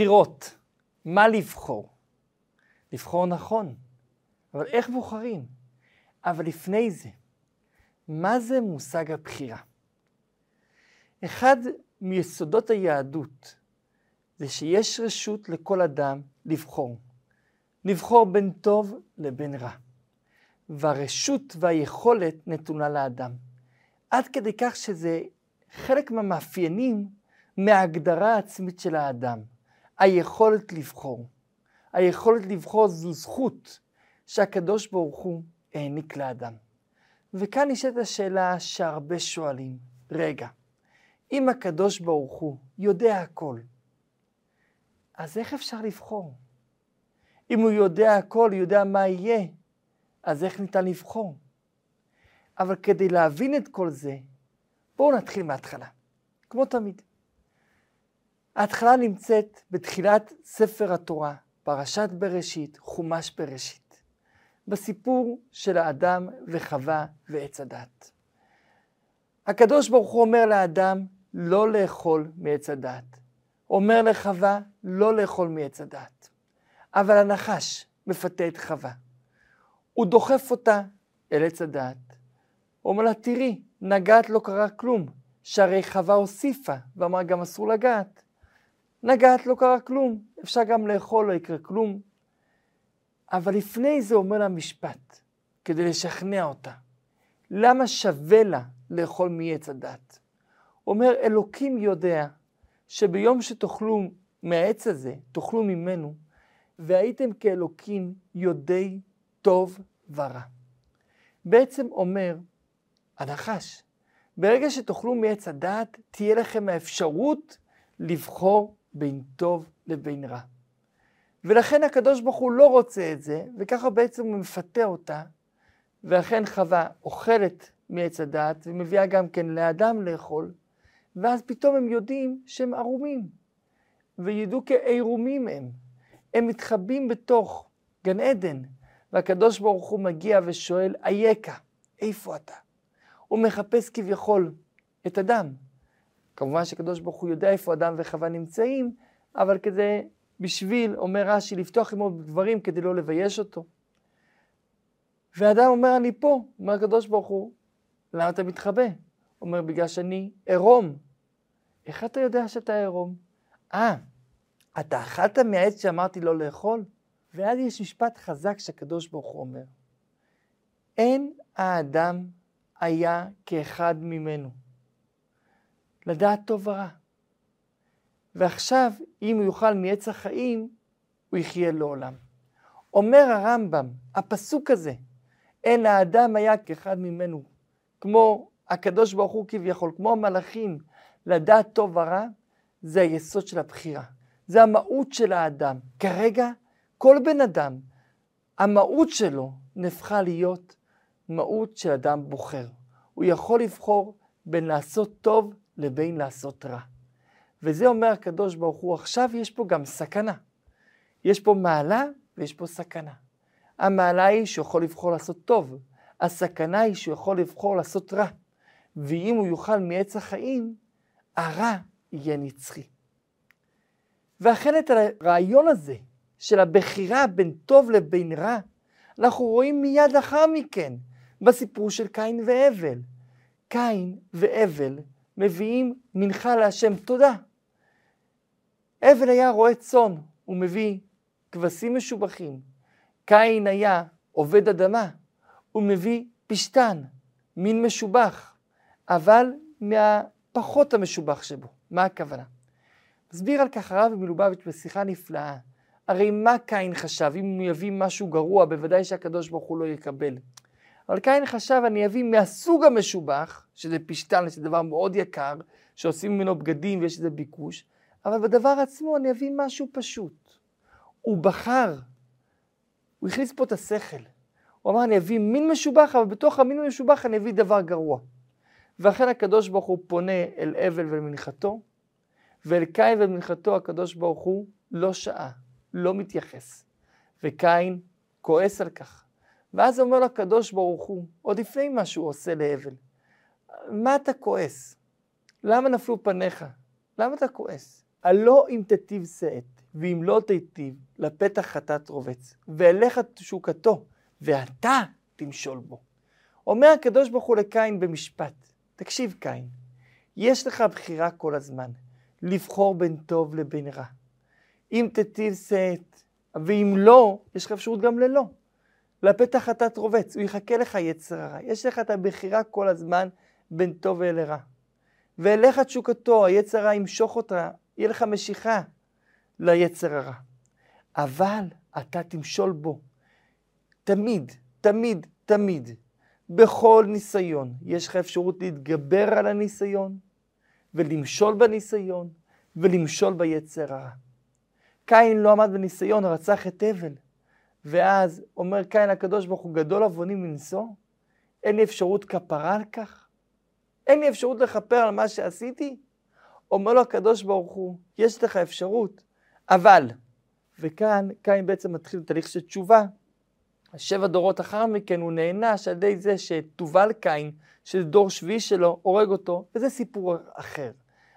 בחירות, מה לבחור? לבחור נכון, אבל איך בוחרים? אבל לפני זה, מה זה מושג הבחירה? אחד מיסודות היהדות זה שיש רשות לכל אדם לבחור. לבחור בין טוב לבין רע. והרשות והיכולת נתונה לאדם. עד כדי כך שזה חלק מהמאפיינים מההגדרה העצמית של האדם. היכולת לבחור. היכולת לבחור זו זכות שהקדוש ברוך הוא העניק לאדם. וכאן נשאלת השאלה שהרבה שואלים, רגע, אם הקדוש ברוך הוא יודע הכל, אז איך אפשר לבחור? אם הוא יודע הכל, יודע מה יהיה, אז איך ניתן לבחור? אבל כדי להבין את כל זה, בואו נתחיל מההתחלה, כמו תמיד. ההתחלה נמצאת בתחילת ספר התורה, פרשת בראשית, חומש בראשית, בסיפור של האדם וחווה ועץ הדת. הקדוש ברוך הוא אומר לאדם לא לאכול מעץ הדת. אומר לחווה לא לאכול מעץ הדת. אבל הנחש מפתה את חווה. הוא דוחף אותה אל עץ. הוא אומר לה, תראי, נגעת לא קרה כלום, שהרי חווה הוסיפה, ואמרה גם אסור לגעת. נגעת לא קרה כלום, אפשר גם לאכול, לא יקרה כלום. אבל לפני זה אומר לה משפט, כדי לשכנע אותה. למה שווה לה לאכול מעץ הדת? אומר, אלוקים יודע שביום שתאכלו מהעץ הזה, תאכלו ממנו, והייתם כאלוקים יודעי טוב ורע. בעצם אומר הנחש, ברגע שתאכלו מעץ הדעת, תהיה לכם האפשרות לבחור בין טוב לבין רע. ולכן הקדוש ברוך הוא לא רוצה את זה, וככה בעצם הוא מפתה אותה, ואכן חווה אוכלת מעץ הדעת, ומביאה גם כן לאדם לאכול, ואז פתאום הם יודעים שהם ערומים, וידעו כעירומים הם. הם מתחבאים בתוך גן עדן, והקדוש ברוך הוא מגיע ושואל, אייכה, איפה אתה? הוא מחפש כביכול את אדם. כמובן שקדוש ברוך הוא יודע איפה אדם וחווה נמצאים, אבל כזה, בשביל, אומר רש"י, לפתוח עמו דברים כדי לא לבייש אותו. ואדם אומר, אני פה. אומר הקדוש ברוך הוא, למה אתה מתחבא? אומר, בגלל שאני עירום. איך אתה יודע שאתה עירום? אה, אתה אכלת מהעץ שאמרתי לא לאכול? ואז יש משפט חזק שהקדוש ברוך הוא אומר, אין האדם היה כאחד ממנו, לדעת טוב ורע. ועכשיו, אם הוא יאכל מעץ החיים, הוא יחיה לעולם. אומר הרמב"ם, הפסוק הזה, אין האדם היה כאחד ממנו, כמו הקדוש ברוך הוא כביכול, כמו המלאכים, לדעת טוב ורע, זה היסוד של הבחירה. זה המהות של האדם. כרגע, כל בן אדם, המהות שלו נהפכה להיות מהות של אדם בוחר. הוא יכול לבחור בין לעשות טוב לבין לעשות רע. וזה אומר הקדוש ברוך הוא, עכשיו יש פה גם סכנה. יש פה מעלה ויש פה סכנה. המעלה היא שהוא יכול לבחור לעשות טוב, הסכנה היא שהוא יכול לבחור לעשות רע. ואם הוא יאכל מעץ החיים, הרע יהיה נצחי. ואכן את הרעיון הזה של הבחירה בין טוב לבין רע, אנחנו רואים מיד לאחר מכן בסיפור של קין והבל. קין והבל מביאים מנחה להשם תודה. הבל היה רועה צאן, הוא מביא כבשים משובחים. קין היה עובד אדמה, הוא מביא פשתן, מין משובח, אבל מהפחות המשובח שבו. מה הכוונה? מסביר על כך הרב מלובביץ' בשיחה נפלאה. הרי מה קין חשב? אם הוא יביא משהו גרוע, בוודאי שהקדוש ברוך הוא לא יקבל. אבל קין חשב, אני אביא מהסוג המשובח, שזה פשטן, שזה דבר מאוד יקר, שעושים ממנו בגדים ויש לזה ביקוש, אבל בדבר עצמו אני אביא משהו פשוט. הוא בחר, הוא הכניס פה את השכל. הוא אמר, אני אביא מין משובח, אבל בתוך המין המשובח אני אביא דבר גרוע. ואכן הקדוש ברוך הוא פונה אל אבל ולמנחתו, ואל קין ומנחתו הקדוש ברוך הוא לא שעה, לא מתייחס. וקין כועס על כך. ואז אומר לו הקדוש ברוך הוא, עוד לפני מה שהוא עושה להבל, מה אתה כועס? למה נפלו פניך? למה אתה כועס? הלא אם תיטיב שאת, ואם לא תיטיב, לפתח חטאת רובץ, ואליך תשוקתו, ואתה תמשול בו. אומר הקדוש ברוך הוא לקין במשפט, תקשיב קין, יש לך בחירה כל הזמן, לבחור בין טוב לבין רע. אם תיטיב שאת, ואם לא, יש לך אפשרות גם ללא. לפתח חטאת רובץ, הוא יחכה לך יצר הרע. יש לך את הבחירה כל הזמן בין טוב ולרע. ואליך תשוקתו, היצר הרע ימשוך אותה, יהיה לך משיכה ליצר הרע. אבל אתה תמשול בו. תמיד, תמיד, תמיד, בכל ניסיון, יש לך אפשרות להתגבר על הניסיון, ולמשול בניסיון, ולמשול ביצר הרע. קין לא עמד בניסיון, רצח את הבל. ואז אומר קין הקדוש ברוך הוא, גדול עוונים מנשוא? אין לי אפשרות כפרה על כך? אין לי אפשרות לכפר על מה שעשיתי? אומר לו הקדוש ברוך הוא, יש לך אפשרות, אבל, וכאן קין בעצם מתחיל תהליך של תשובה. שבע דורות אחר מכן הוא נענש על ידי זה שתובל קין, שזה דור שביעי שלו, הורג אותו, וזה סיפור אחר.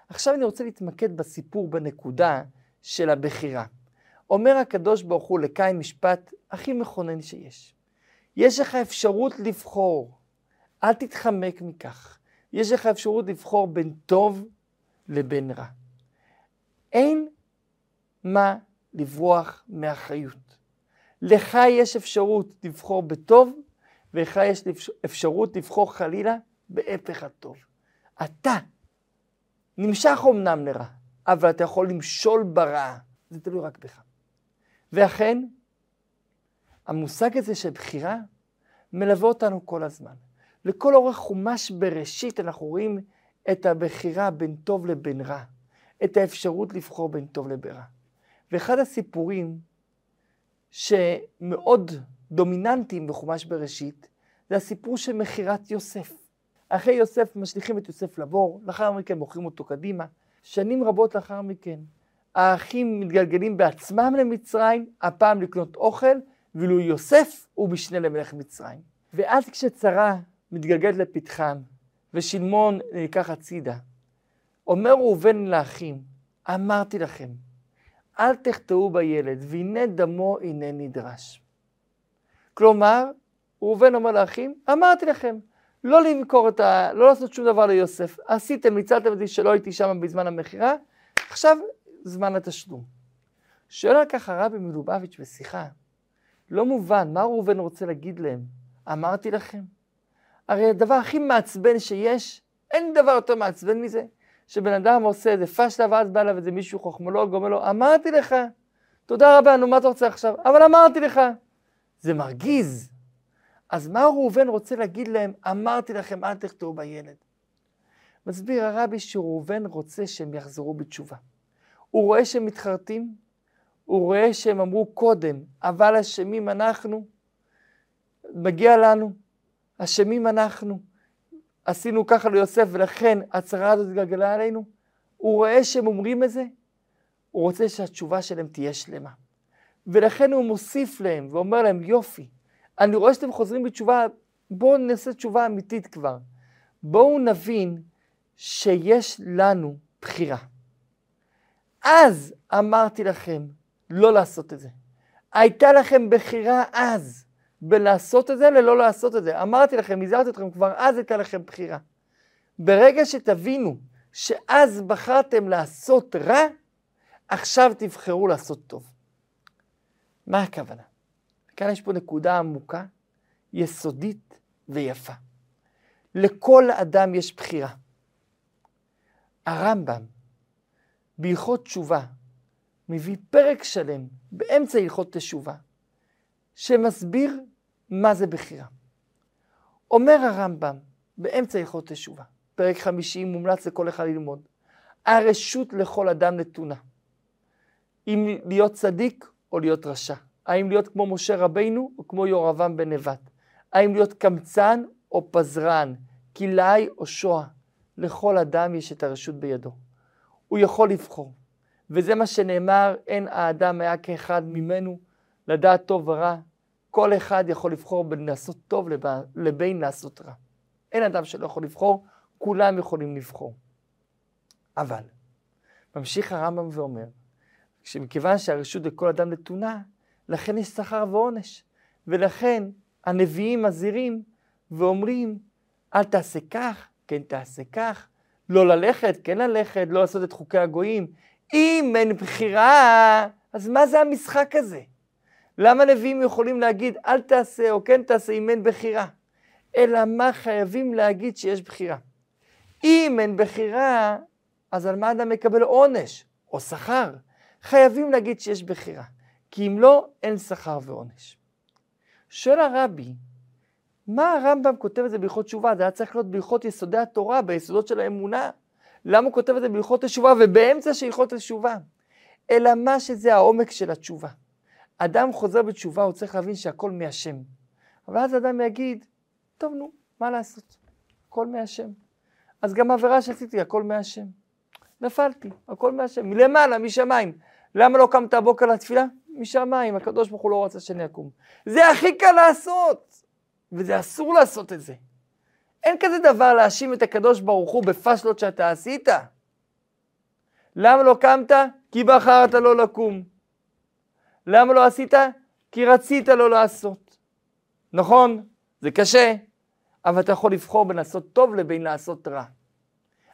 עכשיו אני רוצה להתמקד בסיפור, בנקודה של הבחירה. אומר הקדוש ברוך הוא לקין משפט הכי מכונן שיש. יש לך אפשרות לבחור, אל תתחמק מכך. יש לך אפשרות לבחור בין טוב לבין רע. אין מה לברוח מאחריות. לך יש אפשרות לבחור בטוב, ולך יש אפשרות לבחור חלילה בהפך הטוב. אתה נמשך אמנם לרע, אבל אתה יכול למשול ברע. זה תלוי רק בך. ואכן, המושג הזה של בחירה מלווה אותנו כל הזמן. לכל אורך חומש בראשית אנחנו רואים את הבחירה בין טוב לבין רע, את האפשרות לבחור בין טוב לבין רע. ואחד הסיפורים שמאוד דומיננטיים בחומש בראשית, זה הסיפור של מכירת יוסף. אחרי יוסף משליכים את יוסף לבור, לאחר מכן מוכרים אותו קדימה. שנים רבות לאחר מכן, האחים מתגלגלים בעצמם למצרים, הפעם לקנות אוכל, ואילו יוסף הוא משנה למלך מצרים. ואז כשצרה מתגלגלת לפתחם, ושלמון נלקח הצידה, אומר ראובן לאחים, אמרתי לכם, אל תחטאו בילד, והנה דמו הנה נדרש. כלומר, ראובן אומר לאחים, אמרתי לכם, לא למכור את ה... לא לעשות שום דבר ליוסף. עשיתם, ניצלתם אותי שלא הייתי שם בזמן המכירה, עכשיו זמן התשלום. שואל על כך הרבי מלובביץ' בשיחה, לא מובן, מה ראובן רוצה להגיד להם? אמרתי לכם. הרי הדבר הכי מעצבן שיש, אין דבר יותר מעצבן מזה, שבן אדם עושה איזה פשלה ואז בא אליו איזה מישהו חוכמולוג, אומר לו, אמרתי לך, תודה רבה, נו מה אתה רוצה עכשיו? אבל אמרתי לך. זה מרגיז. אז מה ראובן רוצה להגיד להם, אמרתי לכם, אל תחטאו בילד. מסביר הרבי שראובן רוצה שהם יחזרו בתשובה. הוא רואה שהם מתחרטים, הוא רואה שהם אמרו קודם, אבל אשמים אנחנו, מגיע לנו, אשמים אנחנו. עשינו ככה ליוסף ולכן הצרה הזאת התגלגלה עלינו. הוא רואה שהם אומרים את זה, הוא רוצה שהתשובה שלהם תהיה שלמה. ולכן הוא מוסיף להם ואומר להם, יופי, אני רואה שאתם חוזרים בתשובה, בואו נעשה תשובה אמיתית כבר. בואו נבין שיש לנו בחירה. אז אמרתי לכם לא לעשות את זה. הייתה לכם בחירה אז בלעשות את זה ללא לעשות את זה. אמרתי לכם, הזהרתי אתכם, כבר אז הייתה לכם בחירה. ברגע שתבינו שאז בחרתם לעשות רע, עכשיו תבחרו לעשות טוב. מה הכוונה? כאן יש פה נקודה עמוקה, יסודית ויפה. לכל אדם יש בחירה. הרמב"ם בהלכות תשובה מביא פרק שלם באמצע הלכות תשובה, שמסביר מה זה בחירה. אומר הרמב"ם באמצע הלכות תשובה, פרק חמישי מומלץ לכל אחד ללמוד, הרשות לכל אדם נתונה. אם להיות צדיק או להיות רשע. האם להיות כמו משה רבינו או כמו יורבם בן נבט. האם להיות קמצן או פזרן, כלאי או שועה. לכל אדם יש את הרשות בידו. הוא יכול לבחור. וזה מה שנאמר, אין האדם היה כאחד ממנו, לדעת טוב ורע. כל אחד יכול לבחור בין לעשות טוב לבין לעשות רע. אין אדם שלא יכול לבחור, כולם יכולים לבחור. אבל, ממשיך הרמב"ם ואומר, שמכיוון שהרשות לכל אדם נתונה, לכן יש שכר ועונש. ולכן הנביאים מזהירים ואומרים, אל תעשה כך, כן תעשה כך, לא ללכת, כן ללכת, לא לעשות את חוקי הגויים. אם אין בחירה, אז מה זה המשחק הזה? למה נביאים יכולים להגיד אל תעשה או כן תעשה אם אין בחירה? אלא מה חייבים להגיד שיש בחירה? אם אין בחירה, אז על מה אדם מקבל עונש או שכר? חייבים להגיד שיש בחירה, כי אם לא, אין שכר ועונש. שואל הרבי, מה הרמב"ם כותב את זה בהלכות תשובה? זה היה צריך להיות בהלכות יסודי התורה, ביסודות של האמונה. למה הוא כותב את זה בהלכות תשובה ובאמצע של הלכות תשובה? אלא מה שזה העומק של התשובה. אדם חוזר בתשובה, הוא צריך להבין שהכל מהשם. אבל אז אדם יגיד, טוב נו, מה לעשות? הכל מהשם. אז גם עבירה שעשיתי, הכל מהשם. נפלתי, הכל מהשם, מלמעלה, משמיים. למה לא קמת הבוקר לתפילה? משמיים, הקדוש ברוך הוא לא רצה שאני אקום. זה הכי קל לעשות, וזה אסור לעשות את זה. אין כזה דבר להאשים את הקדוש ברוך הוא בפשלות שאתה עשית. למה לא קמת? כי בחרת לא לקום. למה לא עשית? כי רצית לא לעשות. נכון, זה קשה, אבל אתה יכול לבחור בין לעשות טוב לבין לעשות רע.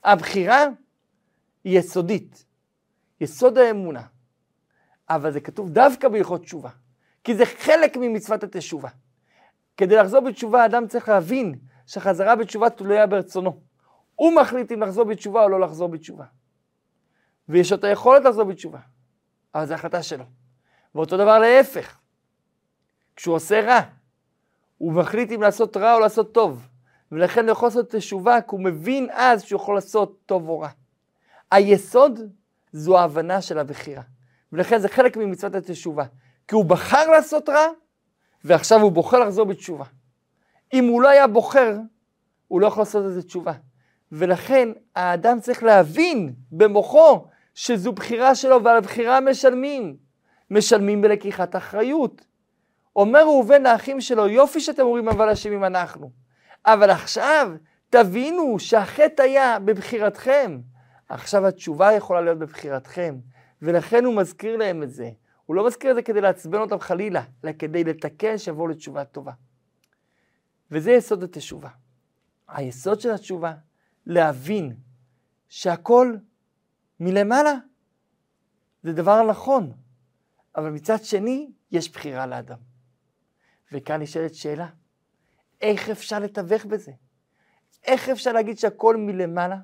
הבחירה היא יסודית, יסוד האמונה. אבל זה כתוב דווקא בהלכות תשובה, כי זה חלק ממצוות התשובה. כדי לחזור בתשובה, אדם צריך להבין שחזרה בתשובה תלויה ברצונו. הוא מחליט אם לחזור בתשובה או לא לחזור בתשובה. ויש לו את היכולת לחזור בתשובה, אבל זו החלטה שלו. ואותו דבר להפך, כשהוא עושה רע, הוא מחליט אם לעשות רע או לעשות טוב, ולכן הוא יכול לעשות תשובה, כי הוא מבין אז שהוא יכול לעשות טוב או רע. היסוד זו ההבנה של הבחירה. ולכן זה חלק ממצוות התשובה. כי הוא בחר לעשות רע, ועכשיו הוא בוחר לחזור בתשובה. אם הוא לא היה בוחר, הוא לא יכול לעשות איזה תשובה. ולכן האדם צריך להבין במוחו שזו בחירה שלו, ועל הבחירה משלמים. משלמים בלקיחת אחריות. אומר ראובן לאחים שלו, יופי שאתם אומרים אבל אשמים אנחנו. אבל עכשיו תבינו שהחטא היה בבחירתכם. עכשיו התשובה יכולה להיות בבחירתכם. ולכן הוא מזכיר להם את זה. הוא לא מזכיר את זה כדי לעצבן אותם חלילה, אלא כדי לתקן שיבואו לתשובה טובה. וזה יסוד התשובה. היסוד של התשובה, להבין שהכל מלמעלה זה דבר נכון, אבל מצד שני יש בחירה לאדם. וכאן נשאלת שאלה, איך אפשר לתווך בזה? איך אפשר להגיד שהכל מלמעלה,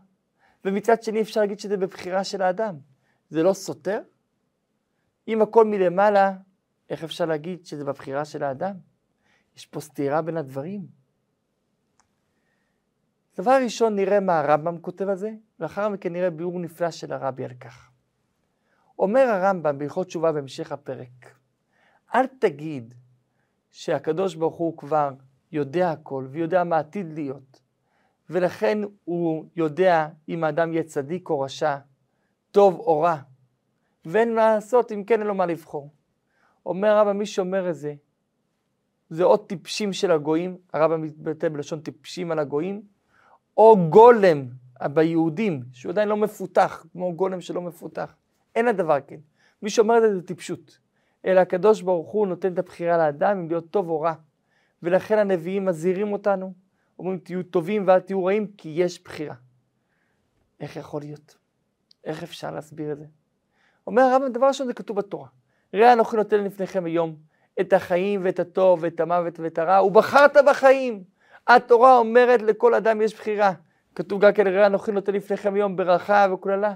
ומצד שני אפשר להגיד שזה בבחירה של האדם? זה לא סותר? אם הכל מלמעלה, איך אפשר להגיד שזה בבחירה של האדם? יש פה סתירה בין הדברים. דבר ראשון נראה מה הרמב"ם כותב על זה, לאחר מכן נראה ביאור נפלא של הרבי על כך. אומר הרמב"ם בהלכות תשובה בהמשך הפרק, אל תגיד שהקדוש ברוך הוא כבר יודע הכל ויודע מה עתיד להיות, ולכן הוא יודע אם האדם יהיה צדיק או רשע, טוב או רע, ואין מה לעשות אם כן אין לו מה לבחור. אומר רבא, מי שאומר את זה, זה או טיפשים של הגויים, הרבא מתבטא בלשון טיפשים על הגויים, או גולם ביהודים, שהוא עדיין לא מפותח, כמו גולם שלא מפותח. אין הדבר כן. מי שאומר את זה זה טיפשות. אלא הקדוש ברוך הוא נותן את הבחירה לאדם אם להיות טוב או רע. ולכן הנביאים מזהירים אותנו, אומרים תהיו טובים ואל תהיו רעים, כי יש בחירה. איך יכול להיות? איך אפשר להסביר את זה? אומר הרב, דבר ראשון זה כתוב בתורה. ראה אנוכי נותן לפניכם היום את החיים ואת הטוב ואת המוות ואת הרע, ובחרת בחיים. התורה אומרת לכל אדם יש בחירה. כתוב גם כן, ראה אנוכי נותן לפניכם היום ברכה וקללה.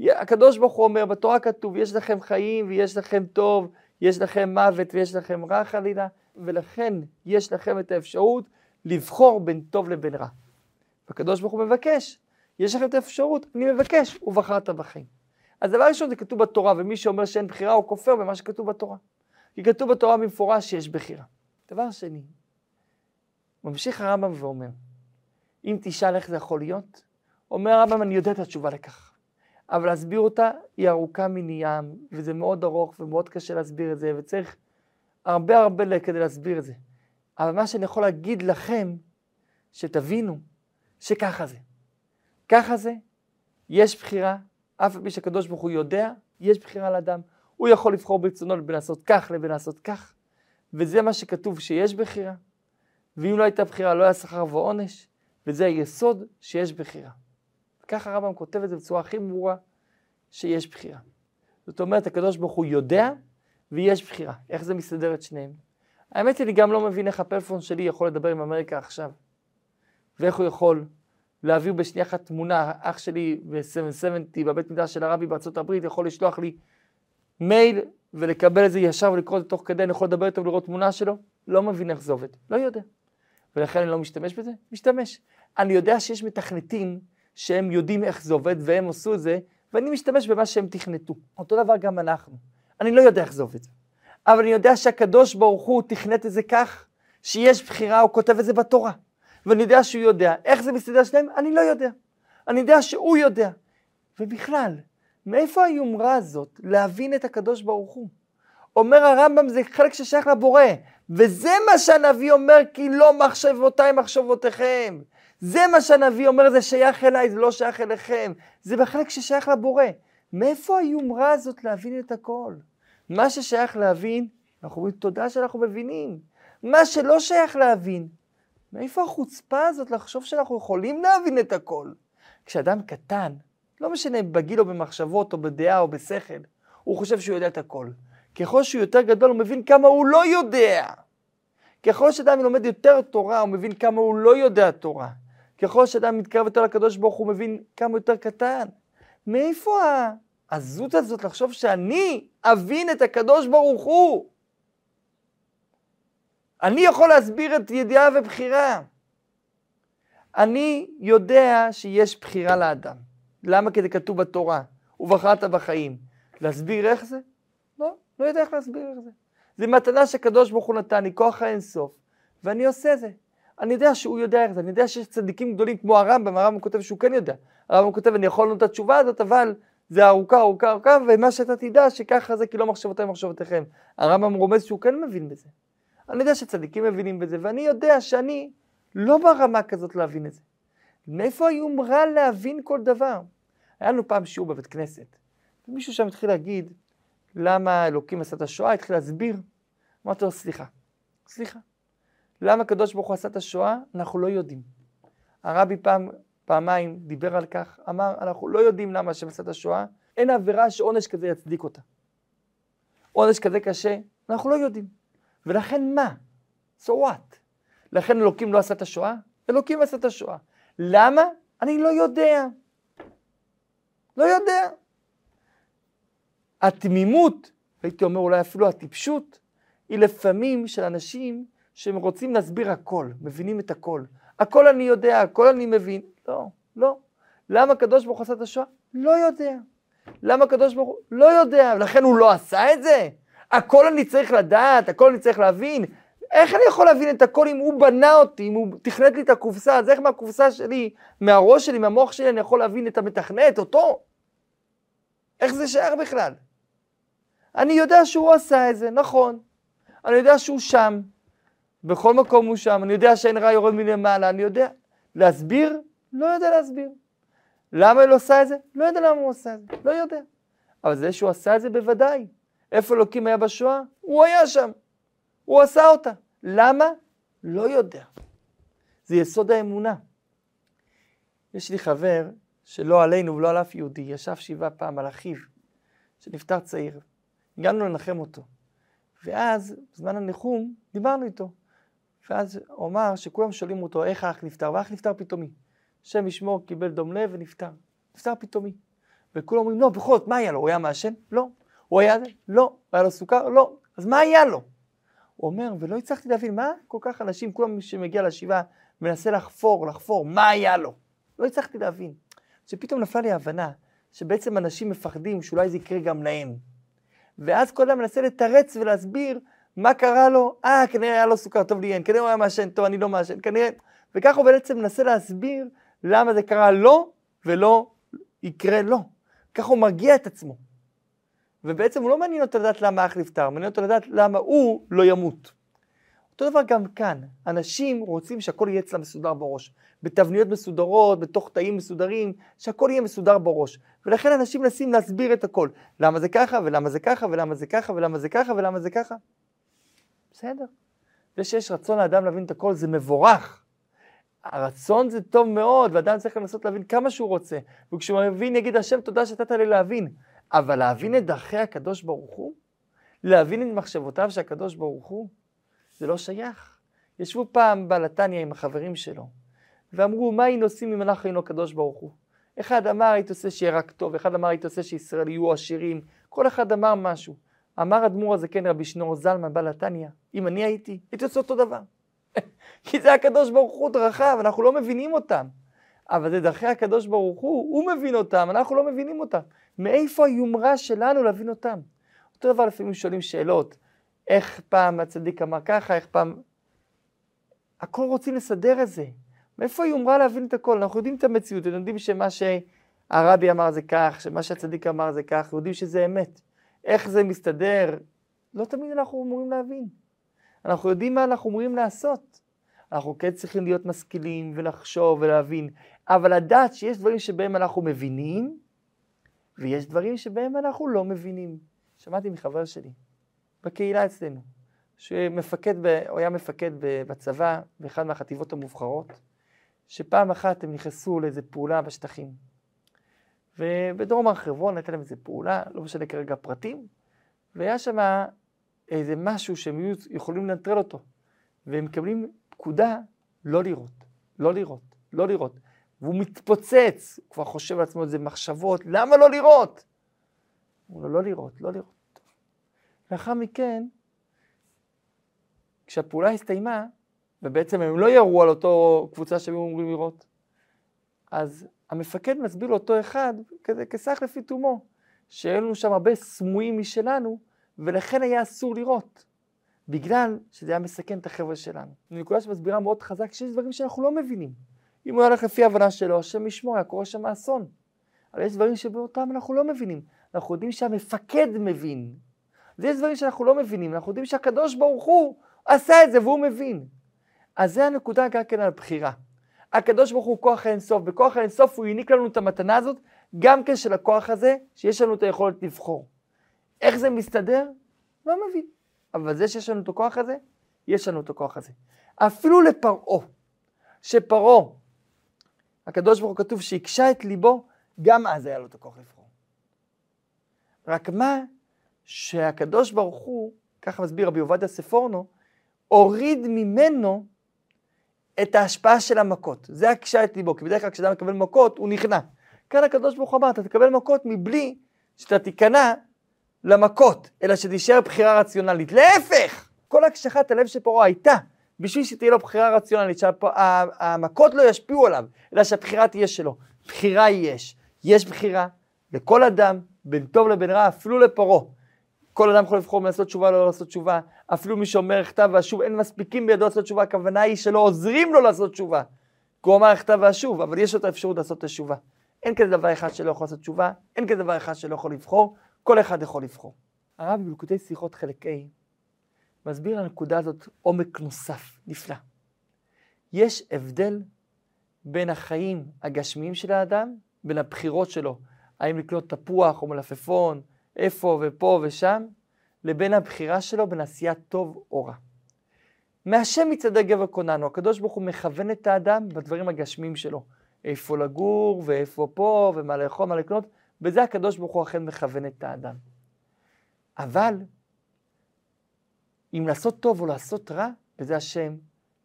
הקדוש ברוך הוא אומר, בתורה כתוב, יש לכם חיים ויש לכם טוב, יש לכם מוות ויש לכם רע חלילה, ולכן יש לכם את האפשרות לבחור בין טוב לבין רע. והקדוש ברוך הוא מבקש, יש לכם את האפשרות, אני מבקש, ובחרת בחיים. אז דבר ראשון זה כתוב בתורה, ומי שאומר שאין בחירה הוא כופר במה שכתוב בתורה. כי כתוב בתורה במפורש שיש בחירה. דבר שני, ממשיך הרמב"ם ואומר, אם תשאל איך זה יכול להיות, אומר הרמב"ם, אני יודע את התשובה לכך. אבל להסביר אותה היא ארוכה מני ים, וזה מאוד ארוך ומאוד קשה להסביר את זה, וצריך הרבה הרבה כדי להסביר את זה. אבל מה שאני יכול להגיד לכם, שתבינו שככה זה. ככה זה, יש בחירה אף על פי שהקדוש ברוך הוא יודע, יש בחירה לאדם. הוא יכול לבחור ברצונו בין לעשות כך לבין לעשות כך, וזה מה שכתוב שיש בחירה. ואם לא הייתה בחירה, לא היה שכר ועונש, וזה היסוד שיש בחירה. ככה הרמב"ם כותב את זה בצורה הכי ברורה, שיש בחירה. זאת אומרת, הקדוש ברוך הוא יודע ויש בחירה. איך זה מסתדר את שניהם? האמת היא, אני גם לא מבין איך הפלאפון שלי יכול לדבר עם אמריקה עכשיו. ואיך הוא יכול להעביר בשנייה אחת תמונה, אח שלי ב-770 בבית מדרש של הרבי בארצות הברית יכול לשלוח לי מייל ולקבל את זה ישר ולקרוא את זה תוך כדי, אני יכול לדבר איתו ולראות תמונה שלו? לא מבין איך זה עובד, לא יודע. ולכן אני לא משתמש בזה? משתמש. אני יודע שיש מתכנתים שהם יודעים איך זה עובד והם עשו את זה, ואני משתמש במה שהם תכנתו. אותו דבר גם אנחנו. אני לא יודע איך זה עובד. אבל אני יודע שהקדוש ברוך הוא תכנת את זה כך, שיש בחירה, הוא כותב את זה בתורה. ואני יודע שהוא יודע. איך זה מסתדר שלהם? אני לא יודע. אני יודע שהוא יודע. ובכלל, מאיפה היומרה הזאת להבין את הקדוש ברוך הוא? אומר הרמב"ם זה חלק ששייך לבורא, וזה מה שהנביא אומר, כי לא מחשבותיי מחשבותיכם. זה מה שהנביא אומר, זה שייך אליי, זה לא שייך אליכם. זה בחלק ששייך לבורא. מאיפה היומרה הזאת להבין את הכל? מה ששייך להבין, אנחנו אומרים תודה שאנחנו מבינים. מה שלא שייך להבין, מאיפה החוצפה הזאת לחשוב שאנחנו יכולים להבין את הכל? כשאדם קטן, לא משנה בגיל או במחשבות או בדעה או בשכל, הוא חושב שהוא יודע את הכל. ככל שהוא יותר גדול הוא מבין כמה הוא לא יודע. ככל שאדם לומד יותר תורה הוא מבין כמה הוא לא יודע תורה. ככל שאדם מתקרב יותר לקדוש ברוך הוא מבין כמה יותר קטן. מאיפה העזות הזאת לחשוב שאני אבין את הקדוש ברוך הוא? אני יכול להסביר את ידיעה ובחירה. אני יודע שיש בחירה לאדם. למה? כי זה כתוב בתורה, ובחרת בחיים. להסביר איך זה? לא, לא יודע איך להסביר איך זה. זה מתנה שקדוש ברוך הוא נתן לי, כוח האינסוף, ואני עושה זה. אני יודע שהוא יודע איך זה, אני יודע שיש צדיקים גדולים כמו הרמב"ם, הרמב"ם כותב שהוא כן יודע. הרמב"ם כותב, אני יכול לענות את התשובה הזאת, אבל זה ארוכה, ארוכה, ארוכה, ומה שאתה תדע, שככה זה כי לא מחשבותיי מחשבותיכם. הרמב"ם רומז שהוא כן מבין בזה. אני יודע שצדיקים מבינים בזה, ואני יודע שאני לא ברמה כזאת להבין את זה. מאיפה היומרה להבין כל דבר? היה לנו פעם שיעור בבית כנסת, ומישהו שם התחיל להגיד, למה אלוקים עשה את השואה? התחיל להסביר. אמרתי לו, סליחה, סליחה. למה הקדוש ברוך הוא עשה את השואה? אנחנו לא יודעים. הרבי פעם, פעמיים דיבר על כך, אמר, אנחנו לא יודעים למה השם עשה את השואה, אין עבירה שעונש כזה יצדיק אותה. עונש כזה קשה, אנחנו לא יודעים. ולכן מה? So what? לכן אלוקים לא עשה את השואה? אלוקים עשה את השואה. למה? אני לא יודע. לא יודע. התמימות, הייתי אומר אולי אפילו הטיפשות, היא לפעמים של אנשים שהם רוצים להסביר הכל, מבינים את הכל. הכל אני יודע, הכל אני מבין. לא, לא. למה הקדוש ברוך הוא עשה את השואה? לא יודע. למה הקדוש ברוך הוא? לא יודע. לכן הוא לא עשה את זה? הכל אני צריך לדעת, הכל אני צריך להבין. איך אני יכול להבין את הכל אם הוא בנה אותי, אם הוא תכנת לי את הקופסה, אז איך מהקופסה שלי, מהראש שלי, מהמוח שלי, אני יכול להבין את המתכנת, אותו? איך זה שייך בכלל? אני יודע שהוא עשה את זה, נכון. אני יודע שהוא שם, בכל מקום הוא שם, אני יודע שאין רע יורד מלמעלה, אני יודע. להסביר? לא יודע להסביר. למה הוא לא עשה את זה? לא יודע למה הוא עשה את זה, לא יודע. אבל זה שהוא עשה את זה בוודאי. איפה אלוקים היה בשואה? הוא היה שם. הוא עשה אותה. למה? לא יודע. זה יסוד האמונה. יש לי חבר שלא עלינו ולא על אף יהודי, ישב שבעה פעם על אחיו, שנפטר צעיר. הגענו לנחם אותו. ואז, בזמן הניחום, דיברנו איתו. ואז הוא אמר שכולם שואלים אותו איך האח נפטר, והאח נפטר פתאומי. השם ישמור, קיבל דום לב ונפטר. נפטר פתאומי. וכולם אומרים, לא, בכל זאת, מה היה לו? הוא היה מעשן? לא. הוא היה זה? לא. היה לו סוכר? לא. אז מה היה לו? הוא אומר, ולא הצלחתי להבין, מה כל כך אנשים, כולם שמגיע לשבעה, מנסה לחפור, לחפור, מה היה לו? לא הצלחתי להבין. שפתאום נפלה לי ההבנה, שבעצם אנשים מפחדים שאולי זה יקרה גם להם. ואז כל אדם מנסה לתרץ ולהסביר מה קרה לו, אה, כנראה היה לו סוכר, טוב לי אין, כנראה הוא היה מעשן, טוב, אני לא מעשן, כנראה... וככה הוא בעצם מנסה להסביר למה זה קרה לו ולא יקרה לו. ככה הוא מרגיע את עצמו. ובעצם הוא לא מעניין אותו לדעת למה האח נפטר, מעניין אותו לדעת למה הוא לא ימות. אותו דבר גם כאן, אנשים רוצים שהכל יהיה אצלם מסודר בראש. בתבניות מסודרות, בתוך תאים מסודרים, שהכל יהיה מסודר בראש. ולכן אנשים מנסים להסביר את הכל. למה זה ככה, ולמה זה ככה, ולמה זה ככה, ולמה זה ככה, ולמה זה ככה. בסדר. זה שיש רצון לאדם להבין את הכל זה מבורך. הרצון זה טוב מאוד, ואדם צריך לנסות להבין כמה שהוא רוצה. וכשהוא מבין, יגיד השם תודה שנתת לי להבין. אבל להבין את דרכי הקדוש ברוך הוא, להבין את מחשבותיו של הקדוש ברוך הוא, זה לא שייך. ישבו פעם בלתניה עם החברים שלו, ואמרו, מה היינו עושים אם אנחנו היינו הקדוש ברוך הוא? אחד אמר, הייתי עושה שיהיה רק טוב, אחד אמר, הייתי עושה שישראל יהיו עשירים, כל אחד אמר משהו. אמר אדמו"ר הזקן רבי שנור זלמן בלתניה, אם אני הייתי, הייתי עושה אותו דבר. כי זה הקדוש ברוך הוא דרכיו, אנחנו לא מבינים אותם. אבל זה דרכי הקדוש ברוך הוא, הוא מבין אותם, אנחנו לא מבינים אותם. מאיפה היומרה שלנו להבין אותם? אותו דבר לפעמים שואלים שאלות, איך פעם הצדיק אמר ככה, איך פעם... הכל רוצים לסדר את זה. מאיפה היומרה להבין את הכל? אנחנו יודעים את המציאות, אנחנו יודעים שמה שהרבי אמר זה כך, שמה שהצדיק אמר זה כך, יודעים שזה אמת. איך זה מסתדר? לא תמיד אנחנו אמורים להבין. אנחנו יודעים מה אנחנו אמורים לעשות. אנחנו כן צריכים להיות משכילים ולחשוב ולהבין, אבל לדעת שיש דברים שבהם אנחנו מבינים, ויש דברים שבהם אנחנו לא מבינים. שמעתי מחבר שלי, בקהילה אצלנו, שמפקד, הוא היה מפקד בצבא, באחד מהחטיבות המובחרות, שפעם אחת הם נכנסו לאיזו פעולה בשטחים. ובדרום הר חברון הייתה להם איזו פעולה, לא משנה כרגע פרטים, והיה שם איזה משהו שהם יכולים לנטרל אותו, והם מקבלים פקודה לא לראות, לא לראות, לא לראות. והוא מתפוצץ, הוא כבר חושב על עצמו איזה מחשבות, למה לא לראות? הוא אומר, לא לראות, לא לראות. לאחר מכן, כשהפעולה הסתיימה, ובעצם הם לא ירו על אותו קבוצה שהם אמורים לראות, אז המפקד מסביר לאותו אחד, כזה כסך לפי תומו, שהיו לנו שם הרבה סמויים משלנו, ולכן היה אסור לראות, בגלל שזה היה מסכן את החבר'ה שלנו. זו נקודה שמסבירה מאוד חזק שיש דברים שאנחנו לא מבינים. אם הוא הולך לפי ההבנה שלו, השם ישמור, היה קורה שם אסון. אבל יש דברים שבאותם אנחנו לא מבינים. אנחנו יודעים שהמפקד מבין. ויש דברים שאנחנו לא מבינים, אנחנו יודעים שהקדוש ברוך הוא עשה את זה והוא מבין. אז זה הנקודה גם כן על בחירה. הקדוש ברוך הוא כוח האינסוף, בכוח האינסוף הוא העניק לנו את המתנה הזאת, גם כן של הכוח הזה, שיש לנו את היכולת לבחור. איך זה מסתדר? לא מבין. אבל זה שיש לנו את הכוח הזה, יש לנו את הכוח הזה. אפילו לפרעה, שפרעה, הקדוש ברוך הוא כתוב שהקשה את ליבו, גם אז היה לו את הכוח לבחור. רק מה שהקדוש ברוך הוא, ככה מסביר רבי עובדיה ספורנו, הוריד ממנו את ההשפעה של המכות. זה הקשה את ליבו, כי בדרך כלל כשאדם מקבל מכות הוא נכנע. כאן הקדוש ברוך הוא אמר, אתה תקבל מכות מבלי שאתה תיכנע למכות, אלא שתישאר בחירה רציונלית. להפך, כל הקשחת הלב של פרעה הייתה בשביל שתהיה לו בחירה רציונלית, שהמכות לא ישפיעו עליו, אלא שהבחירה תהיה שלו. בחירה יש. יש בחירה לכל אדם, בין טוב לבין רע, אפילו לפרעה. כל אדם יכול לבחור לעשות תשובה או לא לעשות תשובה. אפילו מי שאומר כתב ואשוב, אין מספיקים בידו לעשות תשובה, הכוונה היא שלא עוזרים לו לעשות תשובה. כי הוא אמר כתב ואשוב, אבל יש לו את האפשרות לעשות את התשובה. אין כזה דבר אחד שלא יכול לעשות תשובה, אין כזה דבר אחד שלא יכול לבחור, כל אחד יכול לבחור. הרב בלקוטי שיחות חלק A מסביר לנקודה הזאת עומק נוסף, נפלא. יש הבדל בין החיים הגשמיים של האדם, בין הבחירות שלו, האם לקנות תפוח או מלפפון, איפה ופה ושם, לבין הבחירה שלו בין עשיית טוב או רע. מהשם מצעדי גבר קוננו, הקדוש ברוך הוא מכוון את האדם בדברים הגשמיים שלו. איפה לגור, ואיפה פה, ומה לאכול, מה לקנות, בזה הקדוש ברוך הוא אכן מכוון את האדם. אבל, אם לעשות טוב או לעשות רע, בזה השם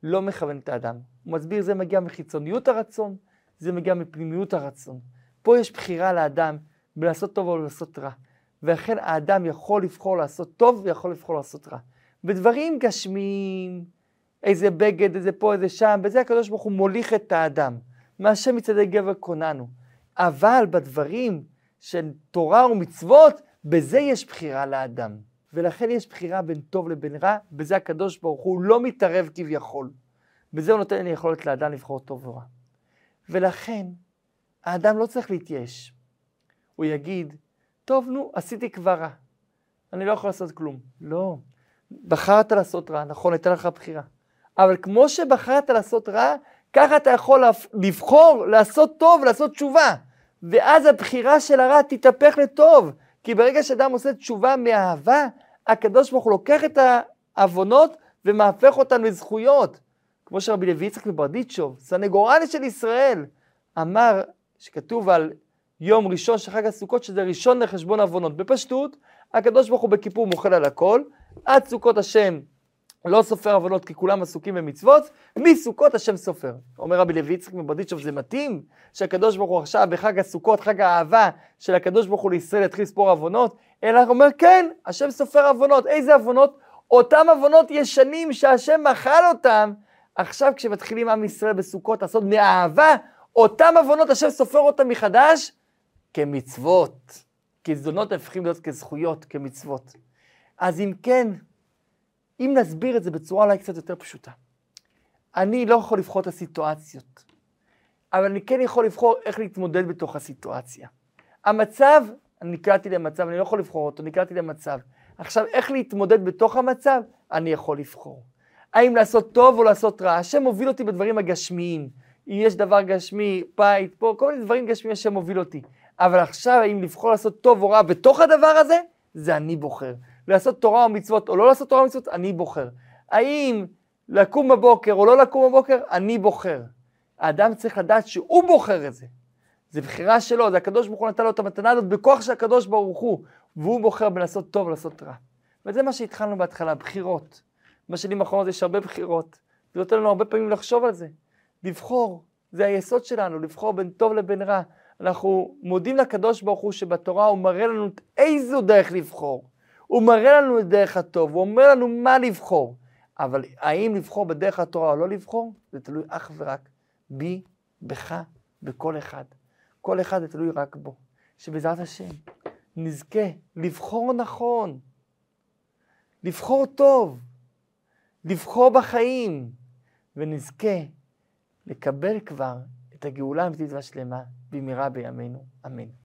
לא מכוון את האדם. הוא מסביר, זה מגיע מחיצוניות הרצון, זה מגיע מפנימיות הרצון. פה יש בחירה לאדם בלעשות טוב או לעשות רע. ולכן האדם יכול לבחור לעשות טוב ויכול לבחור לעשות רע. בדברים גשמיים, איזה בגד, איזה פה, איזה שם, בזה הקדוש ברוך הוא מוליך את האדם. מהשם מצעדי גבר קוננו. אבל בדברים של תורה ומצוות, בזה יש בחירה לאדם. ולכן יש בחירה בין טוב לבין רע, בזה הקדוש ברוך הוא לא מתערב כביכול. בזה הוא נותן יכולת לאדם לבחור טוב ורע. ולכן, האדם לא צריך להתייאש. הוא יגיד, טוב, נו, עשיתי כבר רע. אני לא יכול לעשות כלום. לא. בחרת לעשות רע, נכון, הייתה לך בחירה. אבל כמו שבחרת לעשות רע, ככה אתה יכול לבחור לעשות טוב, לעשות תשובה. ואז הבחירה של הרע תתהפך לטוב. כי ברגע שאדם עושה תשובה מאהבה, הקדוש ברוך הוא לוקח את העוונות ומהפך אותן לזכויות. כמו שרבי לוי יצחק מברדיצ'וב, סנגורלי של ישראל, אמר, שכתוב על יום ראשון של חג הסוכות, שזה ראשון לחשבון עוונות. בפשטות, הקדוש ברוך הוא בכיפור מוחל על הכל, עד סוכות השם לא סופר עוונות כי כולם עסוקים במצוות, מסוכות השם סופר. אומר רבי לוי יצחק מברדיצ'וב, זה מתאים שהקדוש ברוך הוא עכשיו בחג הסוכות, חג האהבה של הקדוש ברוך הוא לישראל יתחיל לספור עוונות? אלא אומר, כן, השם סופר עוונות. איזה עוונות? אותם עוונות ישנים שהשם מחל אותם, עכשיו כשמתחילים עם ישראל בסוכות לעשות מאהבה, אותם עוונות השם סופר אותם מחדש כמצוות. כי זדונות הופכים להיות כזכויות, כמצוות. אז אם כן, אם נסביר את זה בצורה אולי קצת יותר פשוטה, אני לא יכול לבחור את הסיטואציות, אבל אני כן יכול לבחור איך להתמודד בתוך הסיטואציה. המצב, נקלעתי למצב, אני לא יכול לבחור אותו, נקלעתי למצב. עכשיו, איך להתמודד בתוך המצב, אני יכול לבחור. האם לעשות טוב או לעשות רע? השם מוביל אותי בדברים הגשמיים. אם יש דבר גשמי, בית, פה, כל מיני דברים גשמיים השם מוביל אותי. אבל עכשיו, האם לבחור לעשות טוב או רע בתוך הדבר הזה, זה אני בוחר. לעשות תורה או מצוות או לא לעשות תורה או מצוות, אני בוחר. האם לקום בבוקר או לא לקום בבוקר, אני בוחר. האדם צריך לדעת שהוא בוחר את זה. זה בחירה שלו, זה הקדוש ברוך הוא נתן לו את המתנה הזאת בכוח של הקדוש ברוך הוא, והוא בוחר בין לעשות טוב ולעשות רע. וזה מה שהתחלנו בהתחלה, בחירות. בשנים האחרונות יש הרבה בחירות, זה נותן לנו הרבה פעמים לחשוב על זה. לבחור, זה היסוד שלנו, לבחור בין טוב לבין רע. אנחנו מודים לקדוש ברוך הוא שבתורה הוא מראה לנו איזו דרך לבחור. הוא מראה לנו את דרך הטוב, הוא אומר לנו מה לבחור. אבל האם לבחור בדרך התורה או לא לבחור, זה תלוי אך ורק בי, בך, בכל אחד. כל אחד זה תלוי רק בו. שבעזרת השם נזכה לבחור נכון, לבחור טוב, לבחור בחיים, ונזכה לקבל כבר את הגאולה האמיתית והשלמה במהרה בימינו. אמן.